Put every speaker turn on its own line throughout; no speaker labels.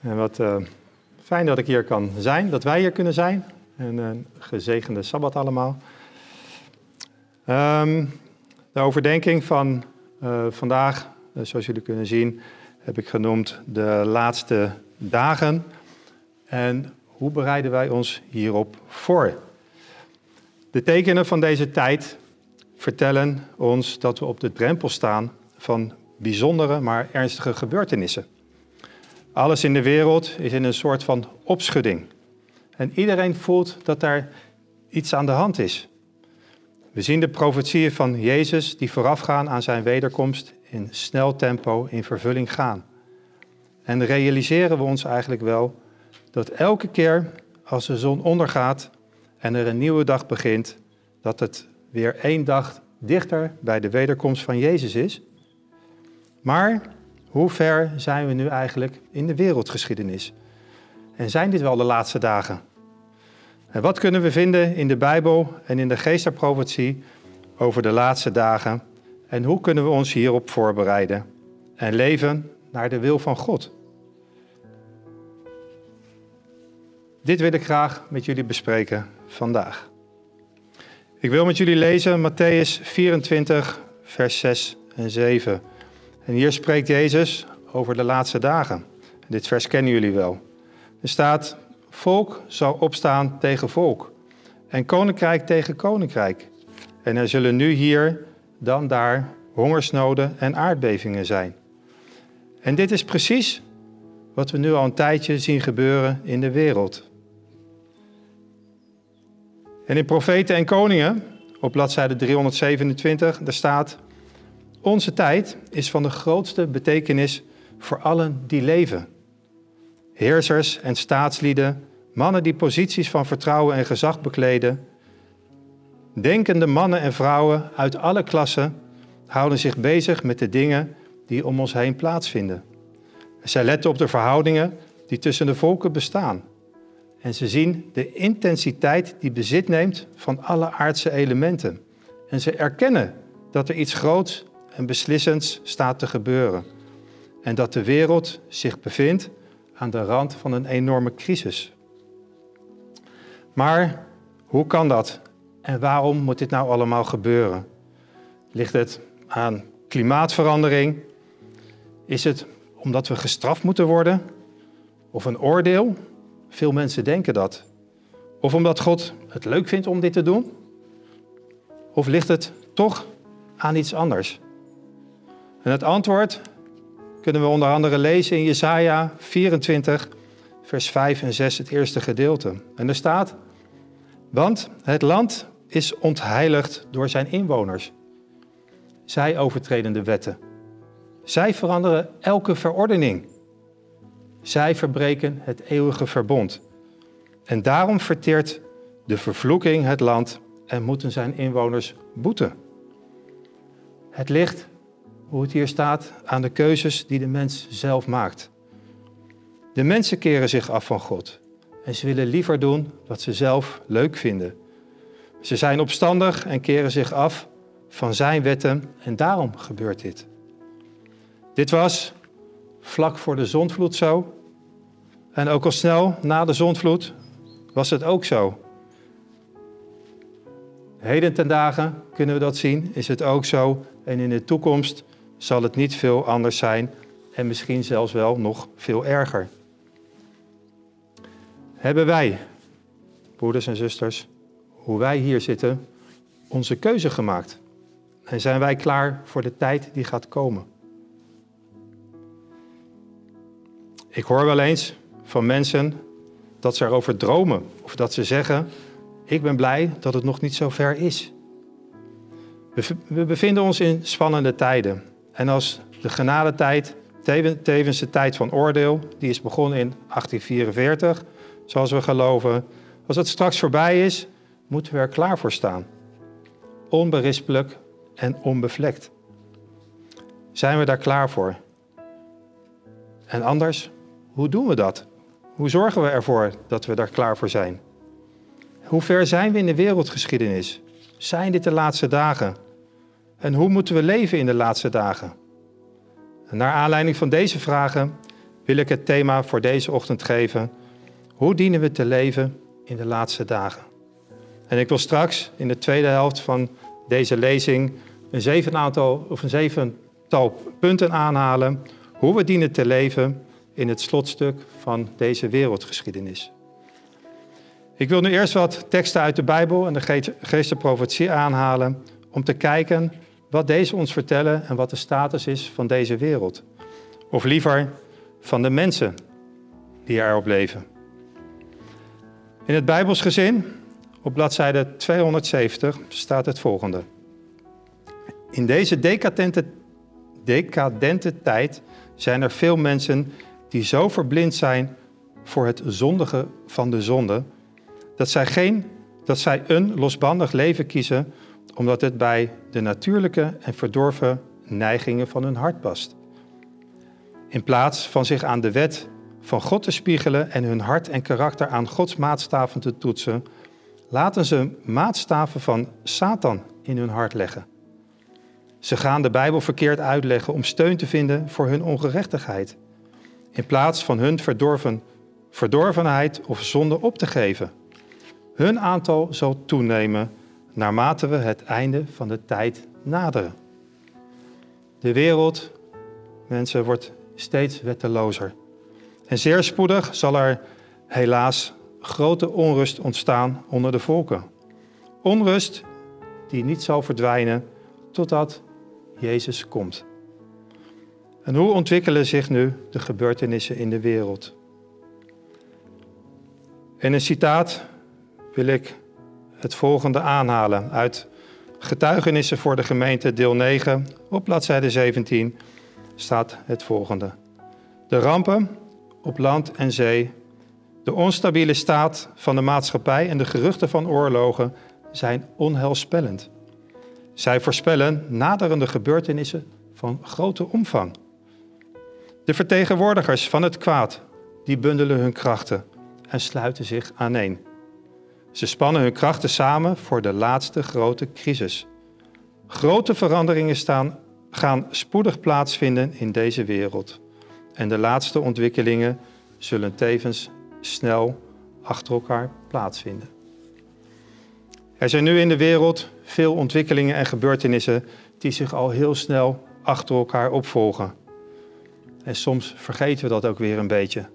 En wat uh, fijn dat ik hier kan zijn, dat wij hier kunnen zijn. En een gezegende Sabbat allemaal. Um, de overdenking van uh, vandaag, zoals jullie kunnen zien, heb ik genoemd de laatste dagen. En hoe bereiden wij ons hierop voor? De tekenen van deze tijd vertellen ons dat we op de drempel staan van bijzondere, maar ernstige gebeurtenissen. Alles in de wereld is in een soort van opschudding. En iedereen voelt dat daar iets aan de hand is. We zien de profetieën van Jezus die voorafgaan aan zijn wederkomst in snel tempo in vervulling gaan. En realiseren we ons eigenlijk wel dat elke keer als de zon ondergaat en er een nieuwe dag begint, dat het weer één dag dichter bij de wederkomst van Jezus is. Maar hoe ver zijn we nu eigenlijk in de wereldgeschiedenis? En zijn dit wel de laatste dagen? En wat kunnen we vinden in de Bijbel en in de geesterprofetie over de laatste dagen? En hoe kunnen we ons hierop voorbereiden en leven naar de wil van God? Dit wil ik graag met jullie bespreken vandaag. Ik wil met jullie lezen Matthäus 24, vers 6 en 7. En hier spreekt Jezus over de laatste dagen. Dit vers kennen jullie wel. Er staat: Volk zal opstaan tegen volk en koninkrijk tegen koninkrijk. En er zullen nu hier, dan daar, hongersnoden en aardbevingen zijn. En dit is precies wat we nu al een tijdje zien gebeuren in de wereld. En in Profeten en Koningen, op bladzijde 327, daar staat: Onze tijd is van de grootste betekenis voor allen die leven. Heersers en staatslieden, mannen die posities van vertrouwen en gezag bekleden, denkende mannen en vrouwen uit alle klassen houden zich bezig met de dingen die om ons heen plaatsvinden. Zij letten op de verhoudingen die tussen de volken bestaan. En ze zien de intensiteit die bezit neemt van alle aardse elementen. En ze erkennen dat er iets groots en beslissends staat te gebeuren. En dat de wereld zich bevindt aan de rand van een enorme crisis. Maar hoe kan dat? En waarom moet dit nou allemaal gebeuren? Ligt het aan klimaatverandering? Is het omdat we gestraft moeten worden? Of een oordeel? Veel mensen denken dat. Of omdat God het leuk vindt om dit te doen? Of ligt het toch aan iets anders? En het antwoord kunnen we onder andere lezen in Jesaja 24, vers 5 en 6, het eerste gedeelte. En er staat, want het land is ontheiligd door zijn inwoners. Zij overtreden de wetten. Zij veranderen elke verordening. Zij verbreken het eeuwige verbond. En daarom verteert de vervloeking het land en moeten zijn inwoners boeten. Het ligt, hoe het hier staat, aan de keuzes die de mens zelf maakt. De mensen keren zich af van God en ze willen liever doen wat ze zelf leuk vinden. Ze zijn opstandig en keren zich af van zijn wetten en daarom gebeurt dit. Dit was vlak voor de zondvloed zo. En ook al snel na de zondvloed was het ook zo. Heden ten dagen kunnen we dat zien, is het ook zo. En in de toekomst zal het niet veel anders zijn en misschien zelfs wel nog veel erger. Hebben wij, broeders en zusters, hoe wij hier zitten, onze keuze gemaakt? En zijn wij klaar voor de tijd die gaat komen? Ik hoor wel eens van mensen dat ze erover dromen of dat ze zeggen: Ik ben blij dat het nog niet zo ver is. We bevinden ons in spannende tijden. En als de genadetijd, tevens de tijd van oordeel, die is begonnen in 1844, zoals we geloven, als het straks voorbij is, moeten we er klaar voor staan. Onberispelijk en onbevlekt. Zijn we daar klaar voor? En anders, hoe doen we dat? Hoe zorgen we ervoor dat we daar klaar voor zijn? Hoe ver zijn we in de wereldgeschiedenis? Zijn dit de laatste dagen? En hoe moeten we leven in de laatste dagen? En naar aanleiding van deze vragen wil ik het thema voor deze ochtend geven. Hoe dienen we te leven in de laatste dagen? En ik wil straks in de tweede helft van deze lezing een zeven aantal of een zevental punten aanhalen hoe we dienen te leven in het slotstuk van deze wereldgeschiedenis. Ik wil nu eerst wat teksten uit de Bijbel en de geest profetie aanhalen om te kijken wat deze ons vertellen en wat de status is van deze wereld. Of liever van de mensen die erop leven. In het Bijbels gezin, op bladzijde 270, staat het volgende. In deze decadente, decadente tijd zijn er veel mensen die zo verblind zijn voor het zondige van de zonde, dat zij, geen, dat zij een losbandig leven kiezen omdat het bij de natuurlijke en verdorven neigingen van hun hart past. In plaats van zich aan de wet van God te spiegelen en hun hart en karakter aan Gods maatstaven te toetsen, laten ze maatstaven van Satan in hun hart leggen. Ze gaan de Bijbel verkeerd uitleggen om steun te vinden voor hun ongerechtigheid, in plaats van hun verdorven, verdorvenheid of zonde op te geven. Hun aantal zal toenemen naarmate we het einde van de tijd naderen. De wereld, mensen, wordt steeds wettelozer. En zeer spoedig zal er helaas grote onrust ontstaan onder de volken. Onrust die niet zal verdwijnen totdat Jezus komt. En hoe ontwikkelen zich nu de gebeurtenissen in de wereld? In een citaat wil ik het volgende aanhalen uit Getuigenissen voor de gemeente, deel 9, op bladzijde 17 staat het volgende. De rampen op land en zee, de onstabiele staat van de maatschappij en de geruchten van oorlogen zijn onheilspellend. Zij voorspellen naderende gebeurtenissen van grote omvang. De vertegenwoordigers van het kwaad, die bundelen hun krachten en sluiten zich aaneen. Ze spannen hun krachten samen voor de laatste grote crisis. Grote veranderingen staan, gaan spoedig plaatsvinden in deze wereld. En de laatste ontwikkelingen zullen tevens snel achter elkaar plaatsvinden. Er zijn nu in de wereld veel ontwikkelingen en gebeurtenissen die zich al heel snel achter elkaar opvolgen. En soms vergeten we dat ook weer een beetje.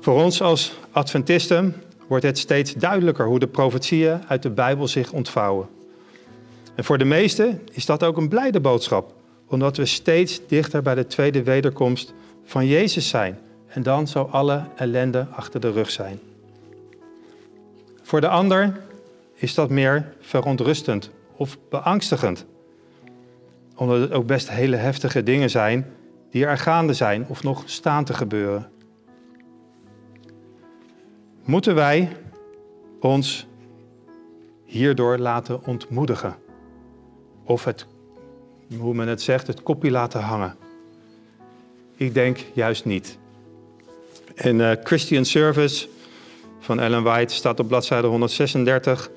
Voor ons als Adventisten wordt het steeds duidelijker hoe de profetieën uit de Bijbel zich ontvouwen. En voor de meesten is dat ook een blijde boodschap, omdat we steeds dichter bij de tweede wederkomst van Jezus zijn. En dan zou alle ellende achter de rug zijn. Voor de ander is dat meer verontrustend of beangstigend, omdat het ook best hele heftige dingen zijn die er gaande zijn of nog staan te gebeuren. Moeten wij ons hierdoor laten ontmoedigen? Of het, hoe men het zegt, het kopje laten hangen? Ik denk juist niet. In uh, Christian Service van Ellen White staat op bladzijde 136.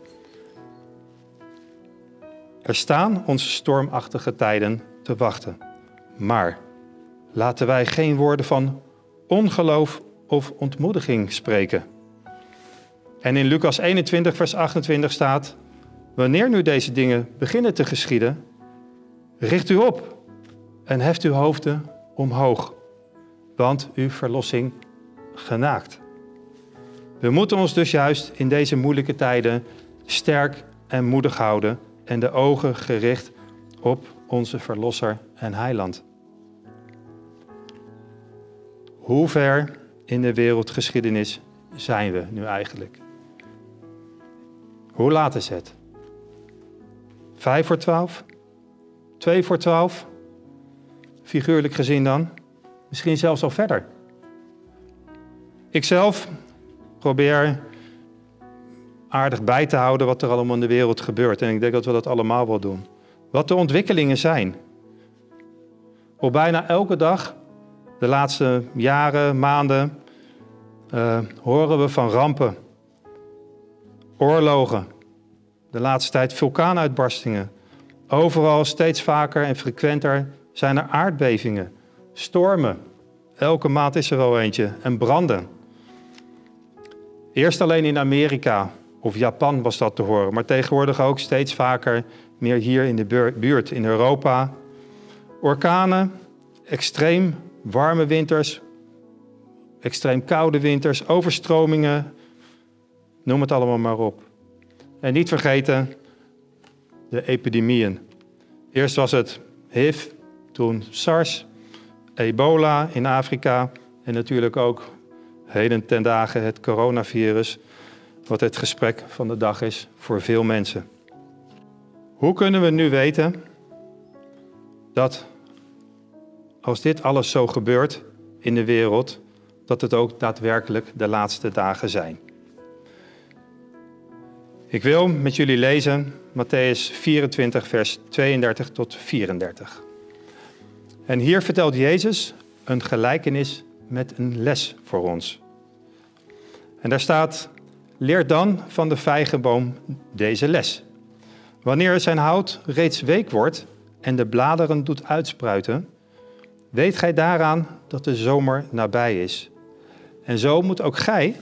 Er staan onze stormachtige tijden te wachten. Maar laten wij geen woorden van ongeloof of ontmoediging spreken. En in Lucas 21, vers 28 staat: Wanneer nu deze dingen beginnen te geschieden, richt u op en heft uw hoofden omhoog, want uw verlossing genaakt. We moeten ons dus juist in deze moeilijke tijden sterk en moedig houden en de ogen gericht op onze Verlosser en Heiland. Hoe ver in de wereldgeschiedenis zijn we nu eigenlijk? Hoe laat is het? Vijf voor twaalf? Twee voor twaalf? Figuurlijk gezien dan? Misschien zelfs al verder. Ikzelf probeer aardig bij te houden wat er allemaal in de wereld gebeurt. En ik denk dat we dat allemaal wel doen. Wat de ontwikkelingen zijn. Op bijna elke dag, de laatste jaren, maanden, uh, horen we van rampen Oorlogen. De laatste tijd vulkaanuitbarstingen. Overal steeds vaker en frequenter zijn er aardbevingen, stormen Elke maand is er wel eentje. En branden. Eerst alleen in Amerika of Japan was dat te horen, maar tegenwoordig ook steeds vaker meer hier in de buurt, in Europa. Orkanen, extreem warme winters, extreem koude winters, overstromingen, noem het allemaal maar op. En niet vergeten de epidemieën. Eerst was het HIV, toen SARS, ebola in Afrika en natuurlijk ook heden ten dagen het coronavirus, wat het gesprek van de dag is voor veel mensen. Hoe kunnen we nu weten dat als dit alles zo gebeurt in de wereld, dat het ook daadwerkelijk de laatste dagen zijn? Ik wil met jullie lezen Matthäus 24, vers 32 tot 34. En hier vertelt Jezus een gelijkenis met een les voor ons. En daar staat: Leer dan van de vijgenboom deze les. Wanneer zijn hout reeds week wordt en de bladeren doet uitspruiten, weet gij daaraan dat de zomer nabij is. En zo moet ook gij,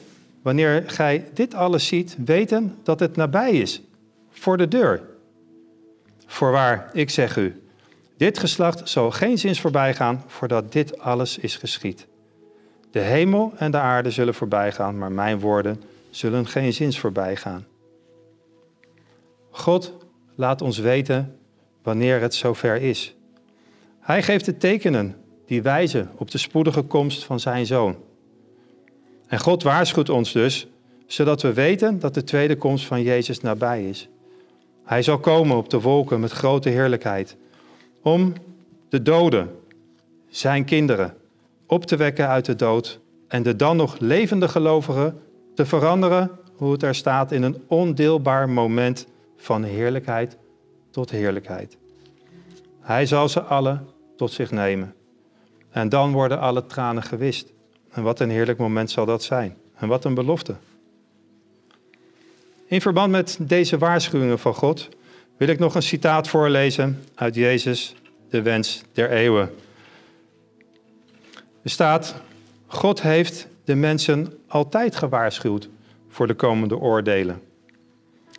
wanneer gij dit alles ziet, weten dat het nabij is, voor de deur. Voorwaar, ik zeg u, dit geslacht zal geen zins voorbij gaan voordat dit alles is geschied. De hemel en de aarde zullen voorbij gaan, maar mijn woorden zullen geen zins voorbij gaan. God laat ons weten wanneer het zover is. Hij geeft de tekenen die wijzen op de spoedige komst van zijn zoon. En God waarschuwt ons dus, zodat we weten dat de tweede komst van Jezus nabij is. Hij zal komen op de wolken met grote heerlijkheid, om de doden, zijn kinderen, op te wekken uit de dood en de dan nog levende gelovigen te veranderen, hoe het er staat, in een ondeelbaar moment van heerlijkheid tot heerlijkheid. Hij zal ze allen tot zich nemen. En dan worden alle tranen gewist. En wat een heerlijk moment zal dat zijn. En wat een belofte. In verband met deze waarschuwingen van God wil ik nog een citaat voorlezen uit Jezus, de wens der eeuwen. Er staat, God heeft de mensen altijd gewaarschuwd voor de komende oordelen.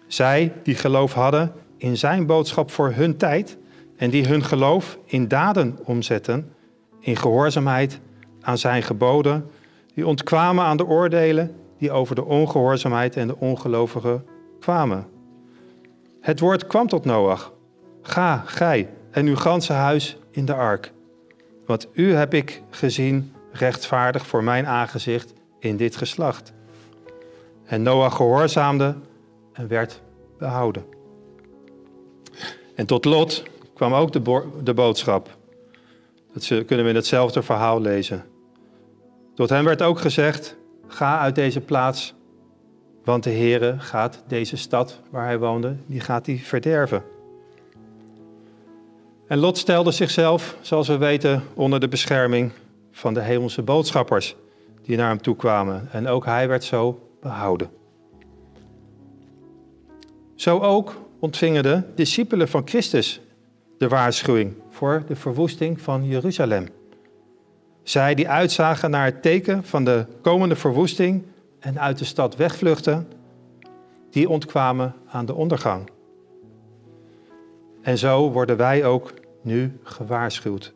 Zij die geloof hadden in zijn boodschap voor hun tijd en die hun geloof in daden omzetten, in gehoorzaamheid aan zijn geboden, die ontkwamen aan de oordelen die over de ongehoorzaamheid en de ongelovigen kwamen. Het woord kwam tot Noach. Ga, gij en uw ganse huis in de ark. Want u heb ik gezien rechtvaardig voor mijn aangezicht in dit geslacht. En Noach gehoorzaamde en werd behouden. En tot Lot kwam ook de, de boodschap. Dat kunnen we in hetzelfde verhaal lezen. Tot hem werd ook gezegd: Ga uit deze plaats, want de Heere gaat deze stad waar hij woonde, die gaat hij verderven. En Lot stelde zichzelf, zoals we weten, onder de bescherming van de hemelse boodschappers die naar hem toe kwamen. En ook hij werd zo behouden. Zo ook ontvingen de discipelen van Christus de waarschuwing voor de verwoesting van Jeruzalem. Zij die uitzagen naar het teken van de komende verwoesting en uit de stad wegvluchten, die ontkwamen aan de ondergang. En zo worden wij ook nu gewaarschuwd.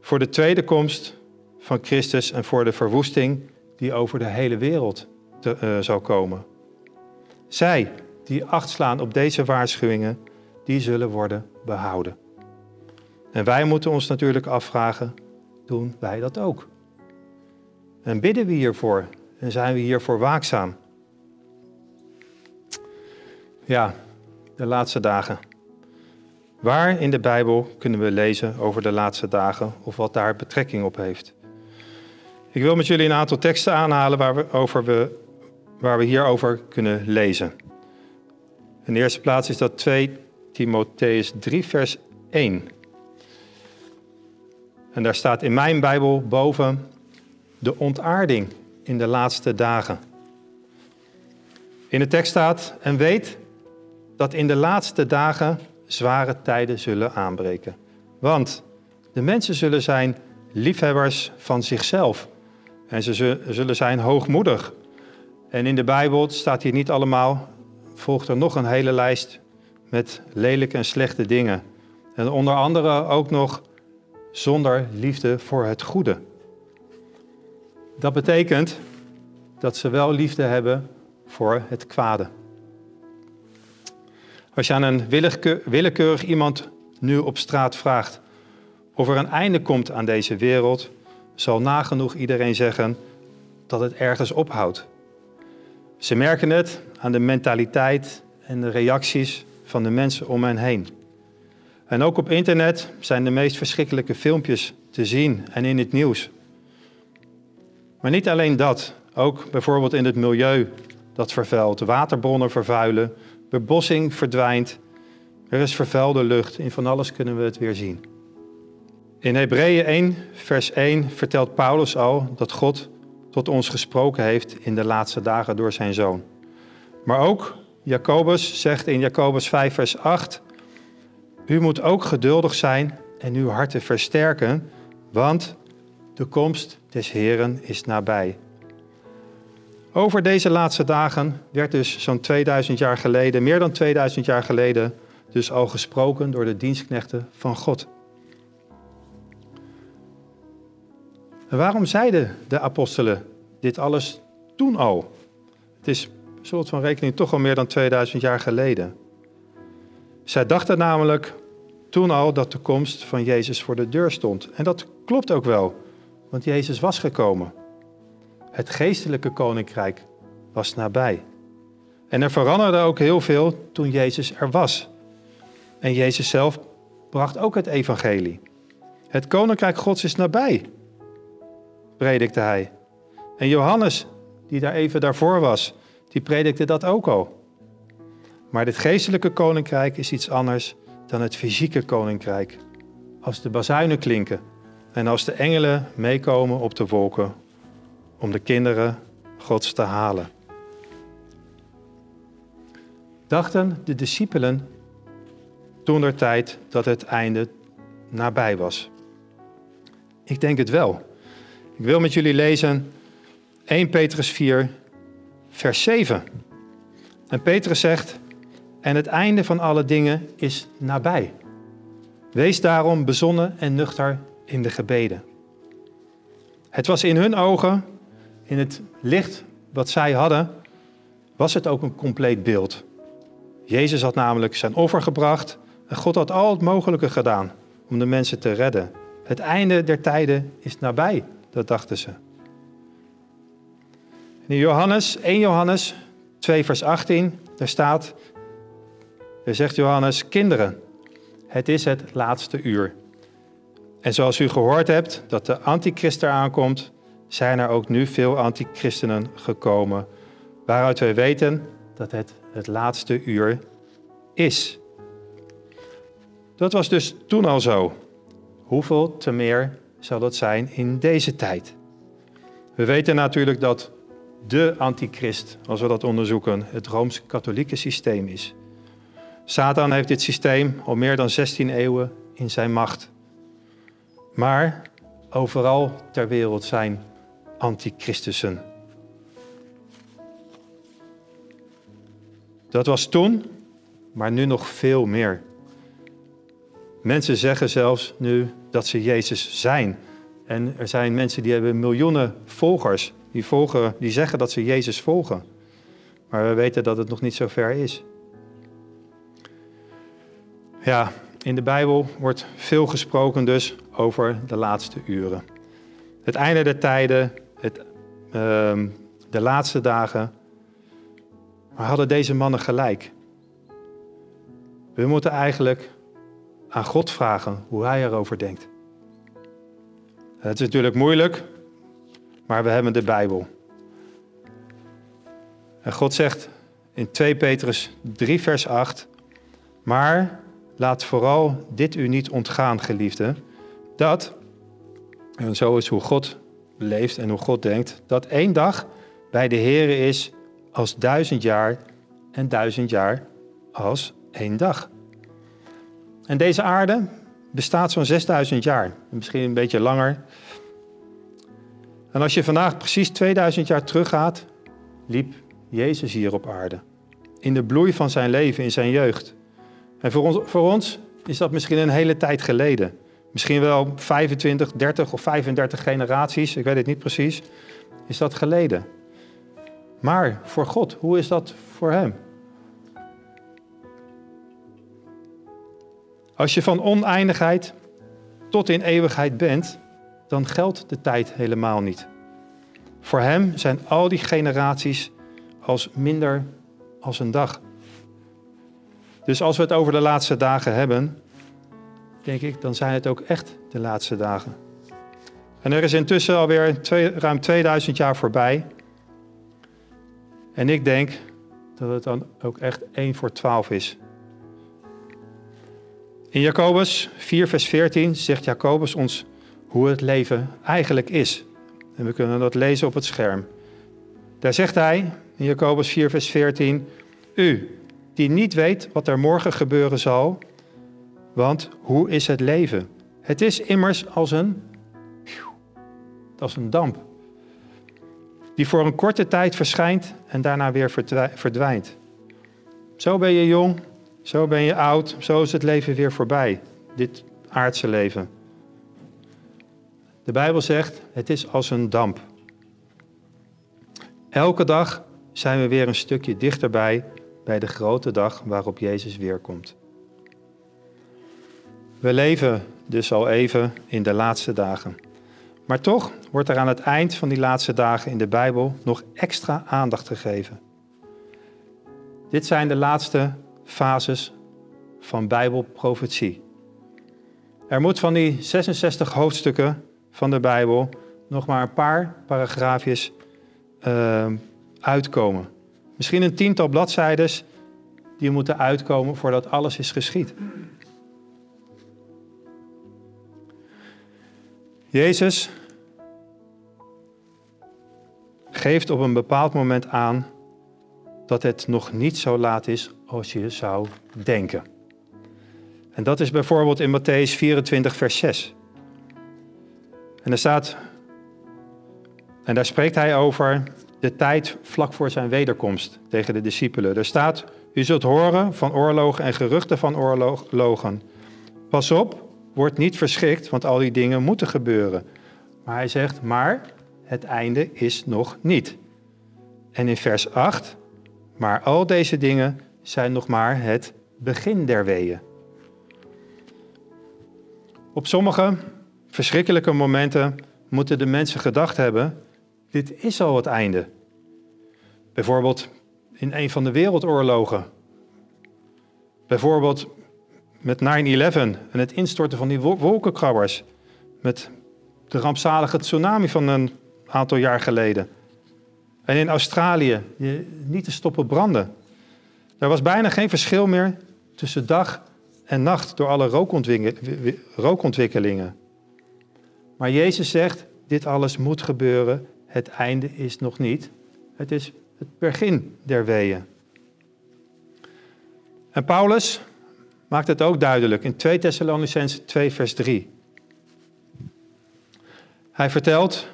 Voor de tweede komst van Christus en voor de verwoesting die over de hele wereld te, uh, zal komen. Zij die acht slaan op deze waarschuwingen, die zullen worden behouden. En wij moeten ons natuurlijk afvragen, doen wij dat ook? En bidden we hiervoor en zijn we hiervoor waakzaam? Ja, de laatste dagen. Waar in de Bijbel kunnen we lezen over de laatste dagen of wat daar betrekking op heeft? Ik wil met jullie een aantal teksten aanhalen waar we, over we, waar we hierover kunnen lezen. In de eerste plaats is dat 2 Timotheus 3, vers 1. En daar staat in mijn Bijbel boven de ontaarding in de laatste dagen. In de tekst staat: En weet dat in de laatste dagen zware tijden zullen aanbreken. Want de mensen zullen zijn liefhebbers van zichzelf. En ze zullen zijn hoogmoedig. En in de Bijbel staat hier niet allemaal, volgt er nog een hele lijst met lelijke en slechte dingen. En onder andere ook nog zonder liefde voor het goede. Dat betekent dat ze wel liefde hebben voor het kwade. Als je aan een willekeurig iemand nu op straat vraagt of er een einde komt aan deze wereld, zal nagenoeg iedereen zeggen dat het ergens ophoudt. Ze merken het aan de mentaliteit en de reacties van de mensen om hen heen. En ook op internet zijn de meest verschrikkelijke filmpjes te zien en in het nieuws. Maar niet alleen dat, ook bijvoorbeeld in het milieu dat vervuilt, waterbronnen vervuilen, bebossing verdwijnt, er is vervuilde lucht, in van alles kunnen we het weer zien. In Hebreeën 1, vers 1 vertelt Paulus al dat God tot ons gesproken heeft in de laatste dagen door zijn zoon. Maar ook Jacobus zegt in Jacobus 5, vers 8: U moet ook geduldig zijn en uw harten versterken, want de komst des Heren is nabij. Over deze laatste dagen werd dus zo'n 2000 jaar geleden, meer dan 2000 jaar geleden, dus al gesproken door de dienstknechten van God. Waarom zeiden de apostelen dit alles toen al? Het is, soort van rekening, toch al meer dan 2000 jaar geleden. Zij dachten namelijk toen al dat de komst van Jezus voor de deur stond. En dat klopt ook wel, want Jezus was gekomen. Het geestelijke koninkrijk was nabij. En er veranderde ook heel veel toen Jezus er was. En Jezus zelf bracht ook het evangelie. Het koninkrijk Gods is nabij, predikte hij. En Johannes, die daar even daarvoor was, die predikte dat ook al. Maar dit geestelijke koninkrijk is iets anders dan het fysieke koninkrijk. Als de bazuinen klinken en als de engelen meekomen op de wolken om de kinderen Gods te halen. Dachten de discipelen toen der tijd dat het einde nabij was? Ik denk het wel. Ik wil met jullie lezen 1 Petrus 4, vers 7. En Petrus zegt, en het einde van alle dingen is nabij. Wees daarom bezonnen en nuchter in de gebeden. Het was in hun ogen, in het licht wat zij hadden, was het ook een compleet beeld. Jezus had namelijk zijn offer gebracht en God had al het mogelijke gedaan om de mensen te redden. Het einde der tijden is nabij, dat dachten ze. In Johannes, 1 Johannes 2 vers 18, daar staat, daar zegt Johannes, kinderen, het is het laatste uur. En zoals u gehoord hebt dat de antichrist aankomt, zijn er ook nu veel antichristenen gekomen, waaruit wij weten dat het het laatste uur is. Dat was dus toen al zo. Hoeveel te meer zal dat zijn in deze tijd? We weten natuurlijk dat de antichrist, als we dat onderzoeken, het rooms-katholieke systeem is. Satan heeft dit systeem al meer dan 16 eeuwen in zijn macht. Maar overal ter wereld zijn antichristussen. Dat was toen, maar nu nog veel meer. Mensen zeggen zelfs nu dat ze Jezus zijn. En er zijn mensen die hebben miljoenen volgers. Die, die zeggen dat ze Jezus volgen. Maar we weten dat het nog niet zo ver is. Ja, in de Bijbel wordt veel gesproken dus over de laatste uren. Het einde der tijden, het, uh, de laatste dagen. Maar hadden deze mannen gelijk? We moeten eigenlijk aan God vragen hoe hij erover denkt. Het is natuurlijk moeilijk, maar we hebben de Bijbel. En God zegt in 2 Petrus 3, vers 8: Maar laat vooral dit u niet ontgaan, geliefde, dat, en zo is hoe God leeft en hoe God denkt, dat één dag bij de Here is als duizend jaar en duizend jaar als één dag. En deze aarde, bestaat zo'n 6000 jaar, misschien een beetje langer. En als je vandaag precies 2000 jaar teruggaat, liep Jezus hier op aarde. In de bloei van zijn leven, in zijn jeugd. En voor ons, voor ons is dat misschien een hele tijd geleden. Misschien wel 25, 30 of 35 generaties, ik weet het niet precies, is dat geleden. Maar voor God, hoe is dat voor Hem? Als je van oneindigheid tot in eeuwigheid bent, dan geldt de tijd helemaal niet. Voor Hem zijn al die generaties als minder als een dag. Dus als we het over de laatste dagen hebben, denk ik, dan zijn het ook echt de laatste dagen. En er is intussen alweer twee, ruim 2000 jaar voorbij. En ik denk dat het dan ook echt 1 voor 12 is. In Jacobus 4, vers 14 zegt Jacobus ons hoe het leven eigenlijk is. En we kunnen dat lezen op het scherm. Daar zegt hij in Jacobus 4, vers 14: U, die niet weet wat er morgen gebeuren zal, want hoe is het leven? Het is immers als een, als een damp, die voor een korte tijd verschijnt en daarna weer verdwijnt. Zo ben je jong, zo ben je oud, zo is het leven weer voorbij, dit aardse leven. De Bijbel zegt, het is als een damp. Elke dag zijn we weer een stukje dichterbij bij de grote dag waarop Jezus weerkomt. We leven dus al even in de laatste dagen. Maar toch wordt er aan het eind van die laatste dagen in de Bijbel nog extra aandacht gegeven. Dit zijn de laatste fases van Bijbelprofetie. Er moet van die 66 hoofdstukken van de Bijbel nog maar een paar paragraafjes uh, uitkomen. Misschien een tiental bladzijden die moeten uitkomen voordat alles is geschied. Jezus geeft op een bepaald moment aan dat het nog niet zo laat is als je zou denken. En dat is bijvoorbeeld in Matthäus 24, vers 6. En er staat, en daar spreekt hij over de tijd vlak voor zijn wederkomst tegen de discipelen. Er staat, u zult horen van oorlogen en geruchten van oorlogen. Pas op, word niet verschrikt, want al die dingen moeten gebeuren. Maar hij zegt, maar het einde is nog niet. En in vers 8, maar al deze dingen zijn nog maar het begin der weeën. Op sommige verschrikkelijke momenten moeten de mensen gedacht hebben, dit is al het einde. Bijvoorbeeld in een van de wereldoorlogen. Bijvoorbeeld met 9-11 en het instorten van die wolkenkrabbers. Met de rampzalige tsunami van een aantal jaar geleden. En in Australië niet te stoppen branden. Er was bijna geen verschil meer tussen dag en nacht door alle rookontwikkelingen. Maar Jezus zegt, dit alles moet gebeuren, het einde is nog niet. Het is het begin der weeën. En Paulus maakt het ook duidelijk in 2 Thessalonicense 2 vers 3. Hij vertelt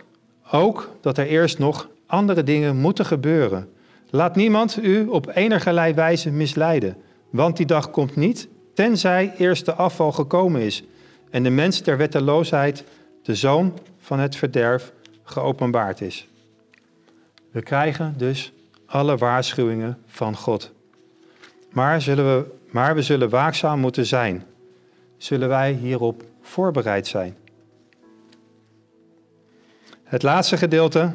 ook dat er eerst nog andere dingen moeten gebeuren. Laat niemand u op enigerlei wijze misleiden, want die dag komt niet, tenzij eerst de afval gekomen is en de mens der wetteloosheid, de zoon van het verderf, geopenbaard is. We krijgen dus alle waarschuwingen van God. Maar, zullen we, maar we zullen waakzaam moeten zijn. Zullen wij hierop voorbereid zijn? Het laatste gedeelte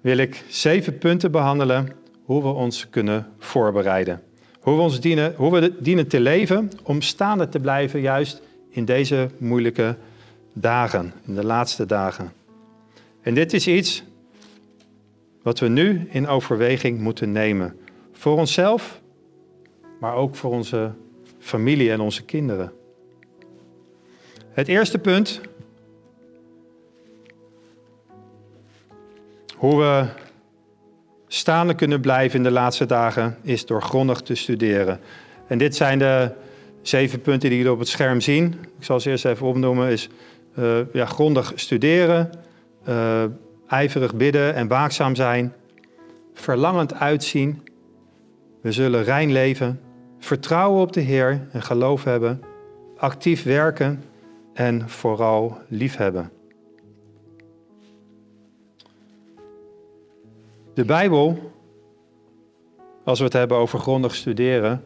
wil ik zeven punten behandelen hoe we ons kunnen voorbereiden. Hoe we, ons dienen, hoe we dienen te leven om staande te blijven juist in deze moeilijke dagen, in de laatste dagen. En dit is iets wat we nu in overweging moeten nemen. Voor onszelf, maar ook voor onze familie en onze kinderen. Het eerste punt. Hoe we staande kunnen blijven in de laatste dagen is door grondig te studeren. En dit zijn de zeven punten die jullie op het scherm zien. Ik zal ze eerst even opnoemen. Is uh, ja, grondig studeren, uh, ijverig bidden en waakzaam zijn, verlangend uitzien. We zullen rein leven, vertrouwen op de Heer en geloof hebben, actief werken en vooral liefhebben. De Bijbel, als we het hebben over grondig studeren,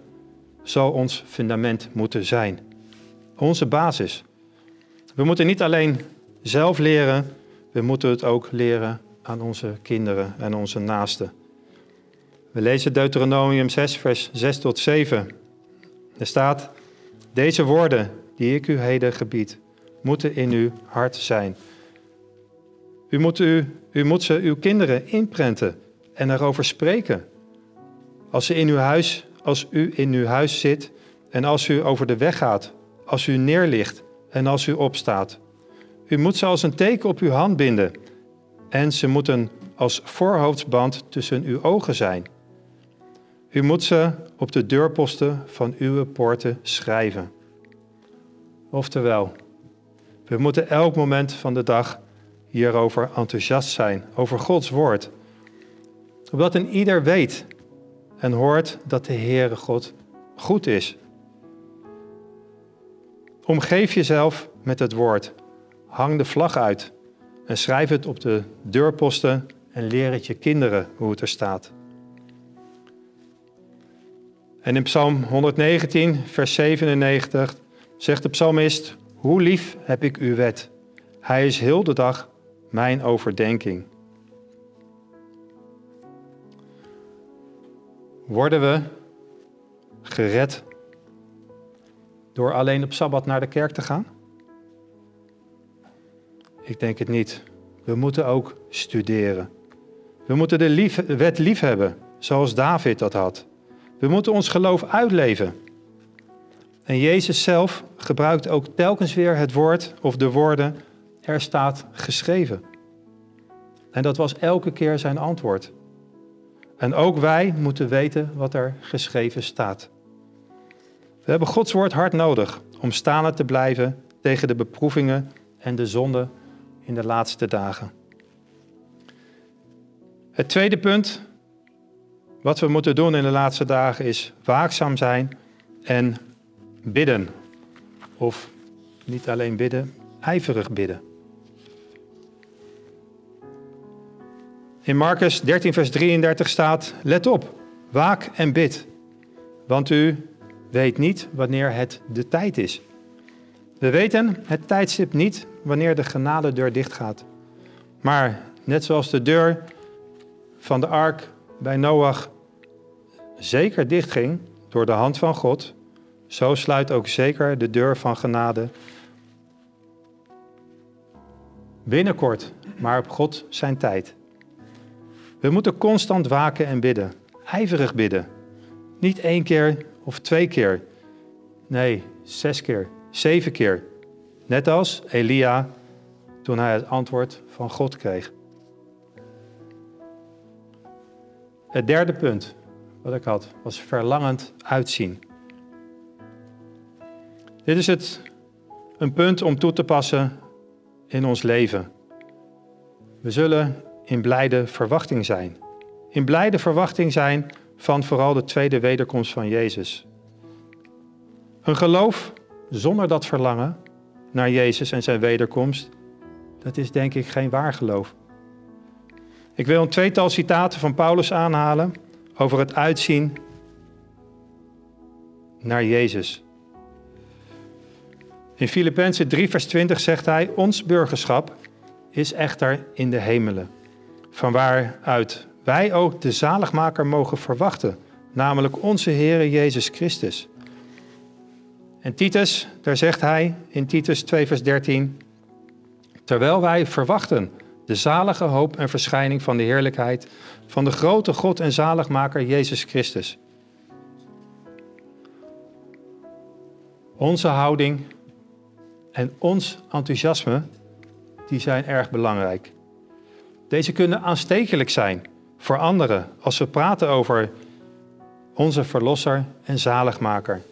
zal ons fundament moeten zijn. Onze basis. We moeten niet alleen zelf leren, we moeten het ook leren aan onze kinderen en onze naasten. We lezen Deuteronomium 6, vers 6 tot 7. Er staat: Deze woorden die ik u heden gebied, moeten in uw hart zijn. U moet, u, u moet ze uw kinderen inprenten en erover spreken. Als, ze in uw huis, als u in uw huis zit en als u over de weg gaat, als u neerligt en als u opstaat. U moet ze als een teken op uw hand binden en ze moeten als voorhoofdsband tussen uw ogen zijn. U moet ze op de deurposten van uw poorten schrijven. Oftewel, we moeten elk moment van de dag hierover enthousiast zijn, over Gods woord. Opdat een ieder weet en hoort dat de Heere God goed is. Omgeef jezelf met het woord. Hang de vlag uit en schrijf het op de deurposten en leer het je kinderen hoe het er staat. En in Psalm 119, vers 97 zegt de psalmist: Hoe lief heb ik uw wet? Hij is heel de dag mijn overdenking. Worden we gered door alleen op sabbat naar de kerk te gaan? Ik denk het niet. We moeten ook studeren. We moeten de lief, wet lief hebben, zoals David dat had. We moeten ons geloof uitleven. En Jezus zelf gebruikt ook telkens weer het woord of de woorden er staat geschreven. En dat was elke keer zijn antwoord. En ook wij moeten weten wat er geschreven staat. We hebben Gods woord hard nodig om staande te blijven tegen de beproevingen en de zonde in de laatste dagen. Het tweede punt wat we moeten doen in de laatste dagen is waakzaam zijn en bidden. Of niet alleen bidden, ijverig bidden. In Marcus 13, vers 33 staat: Let op, waak en bid, want u weet niet wanneer het de tijd is. We weten het tijdstip niet wanneer de genadedeur dichtgaat. Maar net zoals de deur van de ark bij Noach zeker dichtging door de hand van God, zo sluit ook zeker de deur van genade binnenkort, maar op God zijn tijd. We moeten constant waken en bidden, ijverig bidden. Niet één keer of twee keer, nee, zes keer, zeven keer. Net als Elia toen hij het antwoord van God kreeg. Het derde punt wat ik had was verlangend uitzien. Dit is het, een punt om toe te passen in ons leven. We zullen in blijde verwachting zijn. In blijde verwachting zijn van vooral de tweede wederkomst van Jezus. Een geloof zonder dat verlangen naar Jezus en zijn wederkomst, dat is denk ik geen waar geloof. Ik wil een tweetal citaten van Paulus aanhalen over het uitzien naar Jezus. In Filippenzen 3, vers 20 zegt hij: Ons burgerschap is echter in de hemelen, van waaruit wij ook de zaligmaker mogen verwachten, namelijk onze Heere Jezus Christus. En Titus, daar zegt hij in Titus 2, vers 13: Terwijl wij verwachten de zalige hoop en verschijning van de heerlijkheid van de grote God en zaligmaker Jezus Christus. Onze houding en ons enthousiasme, die zijn erg belangrijk. Deze kunnen aanstekelijk zijn voor anderen als we praten over onze Verlosser en Zaligmaker.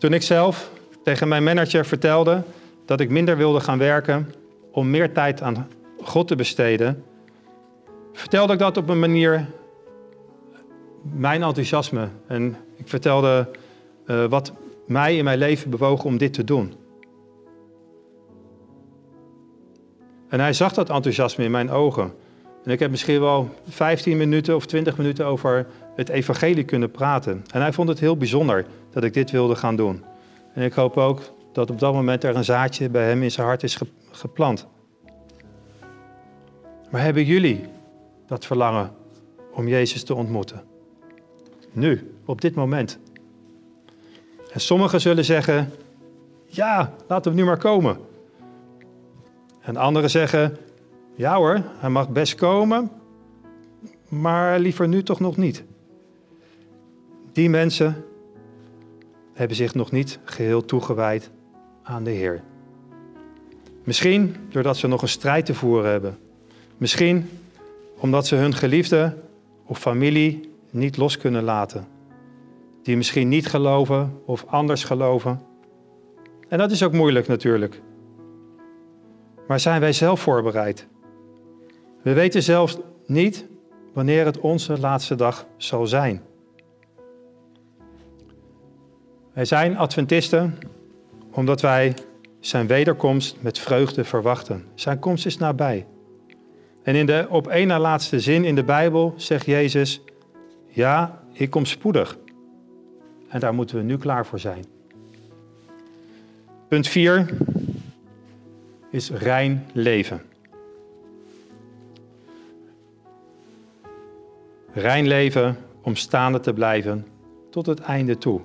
Toen ik zelf tegen mijn manager vertelde dat ik minder wilde gaan werken om meer tijd aan God te besteden, vertelde ik dat op een manier, mijn enthousiasme. En ik vertelde uh, wat mij in mijn leven bewoog om dit te doen. En hij zag dat enthousiasme in mijn ogen. En ik heb misschien wel 15 minuten of 20 minuten over het evangelie kunnen praten. En hij vond het heel bijzonder dat ik dit wilde gaan doen. En ik hoop ook dat op dat moment er een zaadje bij hem in zijn hart is geplant. Maar hebben jullie dat verlangen om Jezus te ontmoeten? Nu, op dit moment. En sommigen zullen zeggen: Ja, laten we nu maar komen. En anderen zeggen: Ja hoor, hij mag best komen, maar liever nu toch nog niet. Die mensen hebben zich nog niet geheel toegewijd aan de Heer. Misschien doordat ze nog een strijd te voeren hebben. Misschien omdat ze hun geliefde of familie niet los kunnen laten. Die misschien niet geloven of anders geloven. En dat is ook moeilijk natuurlijk. Maar zijn wij zelf voorbereid? We weten zelfs niet wanneer het onze laatste dag zal zijn. Wij zijn Adventisten omdat wij zijn wederkomst met vreugde verwachten. Zijn komst is nabij. En in de op één na laatste zin in de Bijbel zegt Jezus: Ja, ik kom spoedig. En daar moeten we nu klaar voor zijn. Punt 4 is rein leven. Rein leven om staande te blijven tot het einde toe.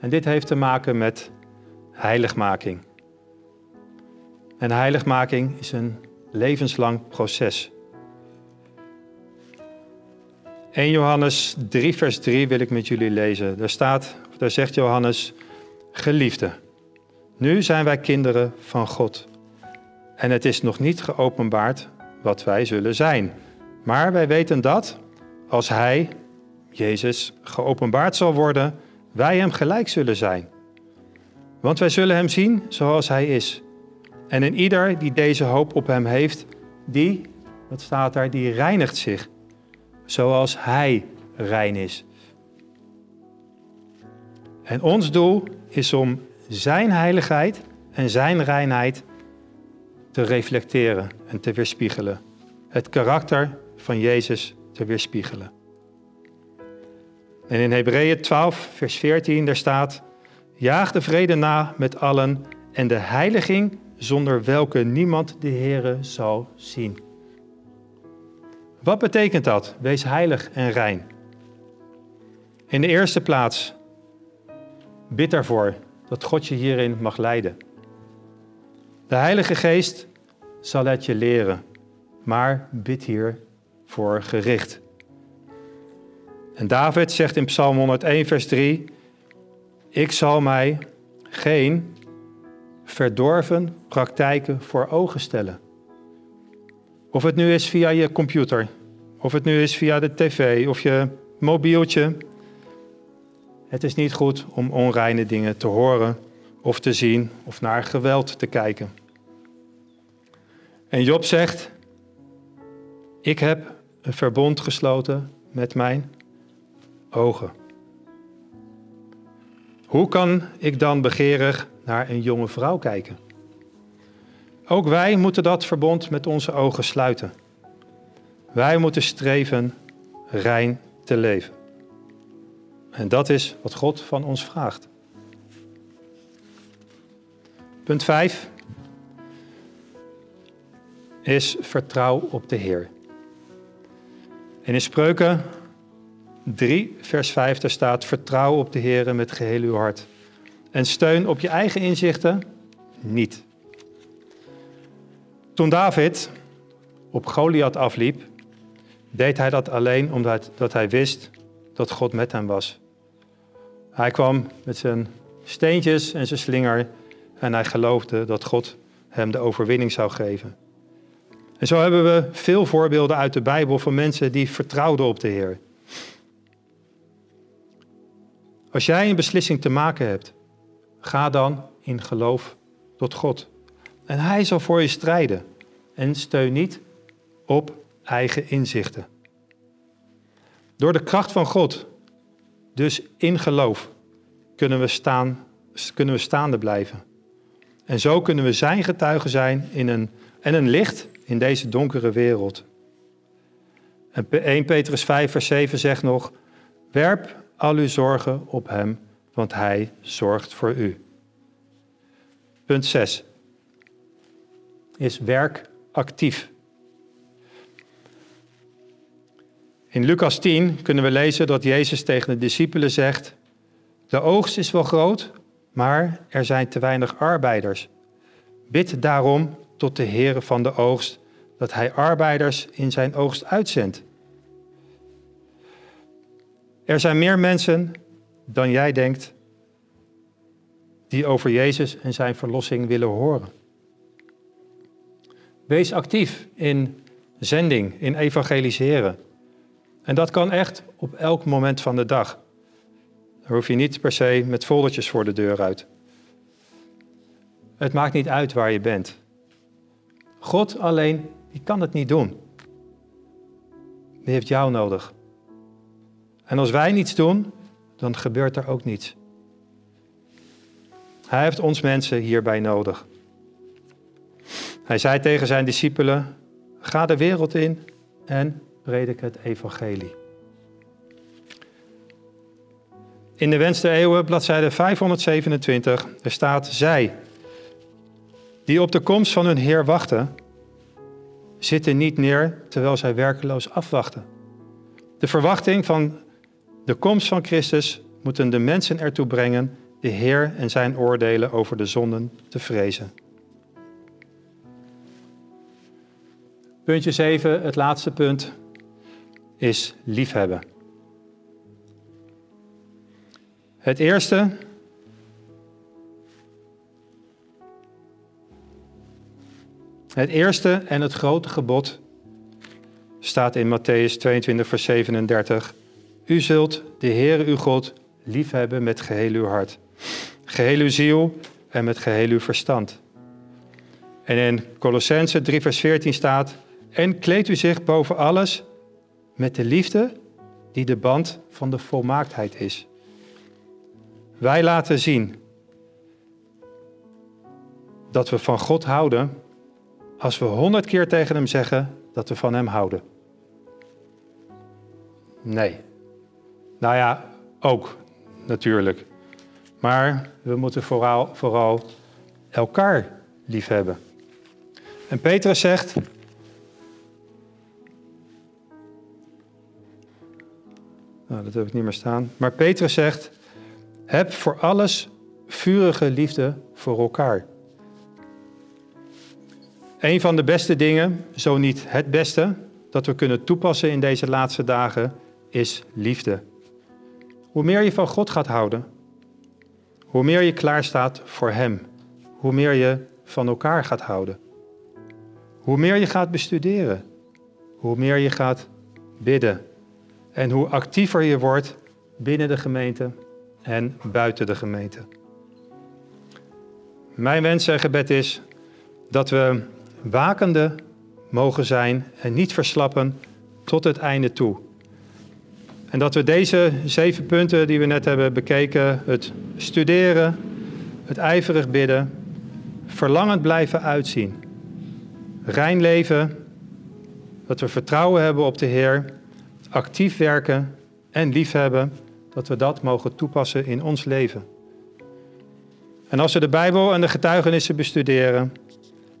En dit heeft te maken met heiligmaking. En heiligmaking is een levenslang proces. 1 Johannes 3, vers 3 wil ik met jullie lezen. Daar staat, daar zegt Johannes, geliefde, nu zijn wij kinderen van God. En het is nog niet geopenbaard wat wij zullen zijn. Maar wij weten dat als Hij, Jezus, geopenbaard zal worden, wij Hem gelijk zullen zijn. Want wij zullen Hem zien zoals Hij is. En in ieder die deze hoop op Hem heeft, die, wat staat daar, die reinigt zich, zoals Hij rein is. En ons doel is om Zijn heiligheid en Zijn reinheid te reflecteren en te weerspiegelen. Het karakter van Jezus te weerspiegelen. En in Hebreeën 12, vers 14, daar staat: Jaag de vrede na met allen en de heiliging zonder welke niemand de Heere zal zien. Wat betekent dat? Wees heilig en rein. In de eerste plaats, bid ervoor dat God je hierin mag leiden. De Heilige Geest zal het je leren, maar bid hiervoor gericht. En David zegt in Psalm 101, vers 3: Ik zal mij geen verdorven praktijken voor ogen stellen. Of het nu is via je computer, of het nu is via de tv of je mobieltje. Het is niet goed om onreine dingen te horen of te zien of naar geweld te kijken. En Job zegt: Ik heb een verbond gesloten met mijn ogen. Hoe kan ik dan begeerig naar een jonge vrouw kijken? Ook wij moeten dat verbond met onze ogen sluiten. Wij moeten streven rein te leven. En dat is wat God van ons vraagt. Punt 5 is vertrouw op de Heer. En in Spreuken 3, vers 5, daar staat: Vertrouw op de Heer met geheel uw hart. En steun op je eigen inzichten niet. Toen David op Goliath afliep, deed hij dat alleen omdat dat hij wist dat God met hem was. Hij kwam met zijn steentjes en zijn slinger en hij geloofde dat God hem de overwinning zou geven. En zo hebben we veel voorbeelden uit de Bijbel van mensen die vertrouwden op de Heer. Als jij een beslissing te maken hebt, ga dan in geloof tot God. En Hij zal voor je strijden. En steun niet op eigen inzichten. Door de kracht van God, dus in geloof, kunnen we, staan, kunnen we staande blijven. En zo kunnen we zijn getuigen zijn in een, en een licht in deze donkere wereld. En 1 Petrus 5, vers 7 zegt nog: Werp al uw zorgen op Hem, want Hij zorgt voor u. Punt 6 is werk actief. In Lucas 10 kunnen we lezen dat Jezus tegen de discipelen zegt: De oogst is wel groot, maar er zijn te weinig arbeiders. Bid daarom tot de Heere van de oogst dat hij arbeiders in zijn oogst uitzendt. Er zijn meer mensen dan jij denkt die over Jezus en zijn verlossing willen horen. Wees actief in zending, in evangeliseren. En dat kan echt op elk moment van de dag. Daar hoef je niet per se met foldertjes voor de deur uit. Het maakt niet uit waar je bent. God alleen, die kan het niet doen. Die heeft jou nodig. En als wij niets doen, dan gebeurt er ook niets. Hij heeft ons mensen hierbij nodig. Hij zei tegen zijn discipelen: Ga de wereld in en predik het evangelie. In de Wens der Eeuwen, bladzijde 527, er staat: Zij, die op de komst van hun Heer wachten, zitten niet neer terwijl zij werkeloos afwachten. De verwachting van de komst van Christus moeten de mensen ertoe brengen de Heer en zijn oordelen over de zonden te vrezen. Puntje 7, het laatste punt, is liefhebben. Het eerste. Het eerste en het grote gebod staat in Matthäus 22, vers 37. U zult de Heere uw God liefhebben met geheel uw hart, geheel uw ziel en met geheel uw verstand. En in Colossense 3, vers 14 staat: En kleed u zich boven alles met de liefde die de band van de volmaaktheid is. Wij laten zien dat we van God houden als we honderd keer tegen Hem zeggen dat we van Hem houden. Nee. Nou ja, ook natuurlijk. Maar we moeten vooral, vooral elkaar liefhebben. En Petrus zegt. Nou, dat heb ik niet meer staan. Maar Petrus zegt: heb voor alles vurige liefde voor elkaar. Een van de beste dingen, zo niet het beste, dat we kunnen toepassen in deze laatste dagen, is liefde. Hoe meer je van God gaat houden, hoe meer je klaar staat voor Hem, hoe meer je van elkaar gaat houden. Hoe meer je gaat bestuderen, hoe meer je gaat bidden en hoe actiever je wordt binnen de gemeente en buiten de gemeente. Mijn wens en gebed is dat we wakende mogen zijn en niet verslappen tot het einde toe. En dat we deze zeven punten die we net hebben bekeken, het studeren, het ijverig bidden, verlangend blijven uitzien, rein leven, dat we vertrouwen hebben op de Heer, actief werken en liefhebben, dat we dat mogen toepassen in ons leven. En als we de Bijbel en de getuigenissen bestuderen,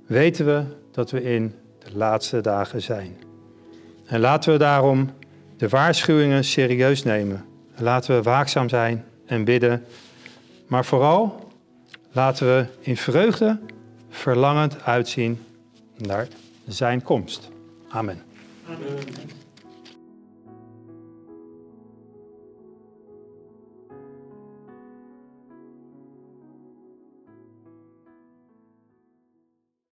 weten we dat we in de laatste dagen zijn. En laten we daarom de waarschuwingen serieus nemen. Laten we waakzaam zijn en bidden. Maar vooral laten we in vreugde verlangend uitzien naar zijn komst. Amen. Amen.